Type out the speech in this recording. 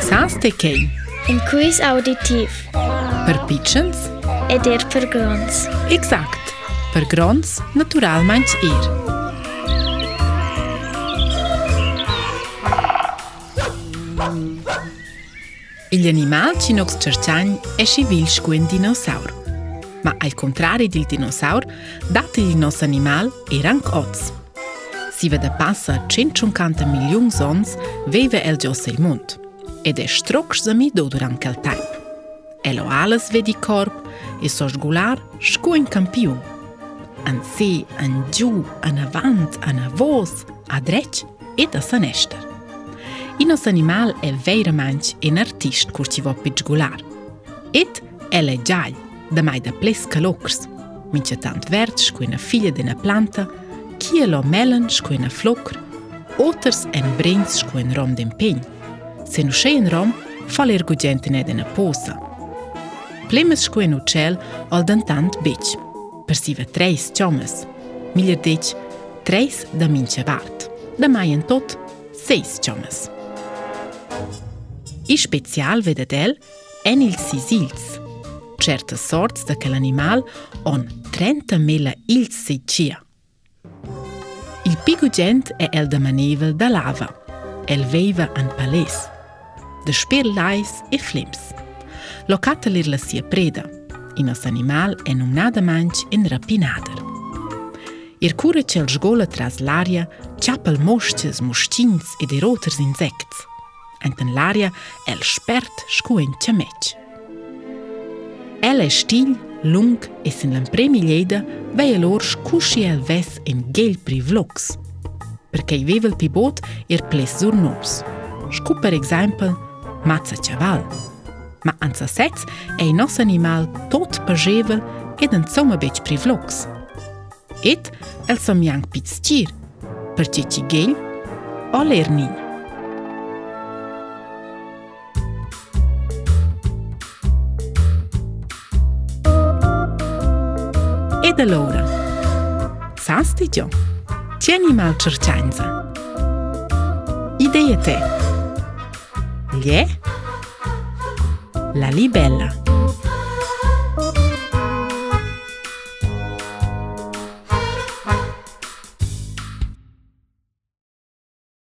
Saanstekei. Een quiz auditief. Per pitchens. Ed er per grons. Exakt. Per grons, natural meins er. Il animali ci nox cerciagni è civil un dinosauro. Ma al contrario del dinosauro, dati il nostro animale un oz. Si vede passa 150 milioni di anni, vive il giusto il mondo. edhe shtrok shëzëmi do duran ranë këlltajpë. E loalës vedi korpë, i sosh gular, shkuin kampiu. Anë si, anë gju, anë avant, anë vos, a dreq, i të nësë animal e vejrë manq e në artisht kur që vo për It e le gjallë, dhe maj dhe ples këllokrës, mi që tantë vertë shkuj në filje dhe në planta, kje lo melën shkuj në flokrë, otërs e në brendës shkuj në rom dhe në se në shëjën rëmë falë e rëgjëntin edhe në posa. Plemës shkuë në qëllë alë dënë të në të bëqë, përsive trejës qëmës, milër dëqë trejës dë minë që vartë, dhe majën totë sejës qomës. I shpecial vedet dë delë e një zilës, qërë të sordës dhe këllë animalë onë trenë të se qëja. Il pigu gjendë e el dë manevel dë lava, el vejve anë palesë, da spela lajs e flims. Lokata lirla si je preda in os animal je numnada manj in rapinader. Ir kure čel žgola tras larja, čapel mošče z moščinc in diroter z insekt. Anten larja je špert škuen čameč. Ele štilj, lung in e sin lampremi ljeda veje lorš kuši el ves in gel pri vloks. Prekaj vevel pibot je ples zurnos. Škuper eksempel je matë së qëval. Ma anë së secë e i nësë animal totë për zhevel edhe në më beqë pri vloks. Etë, elë së më janë pitë së qirë, për që që gëllë, o lërë minë. Edhe lorë, sa së gjo, që animal qërqanëzë? Ideje të e, la libelle.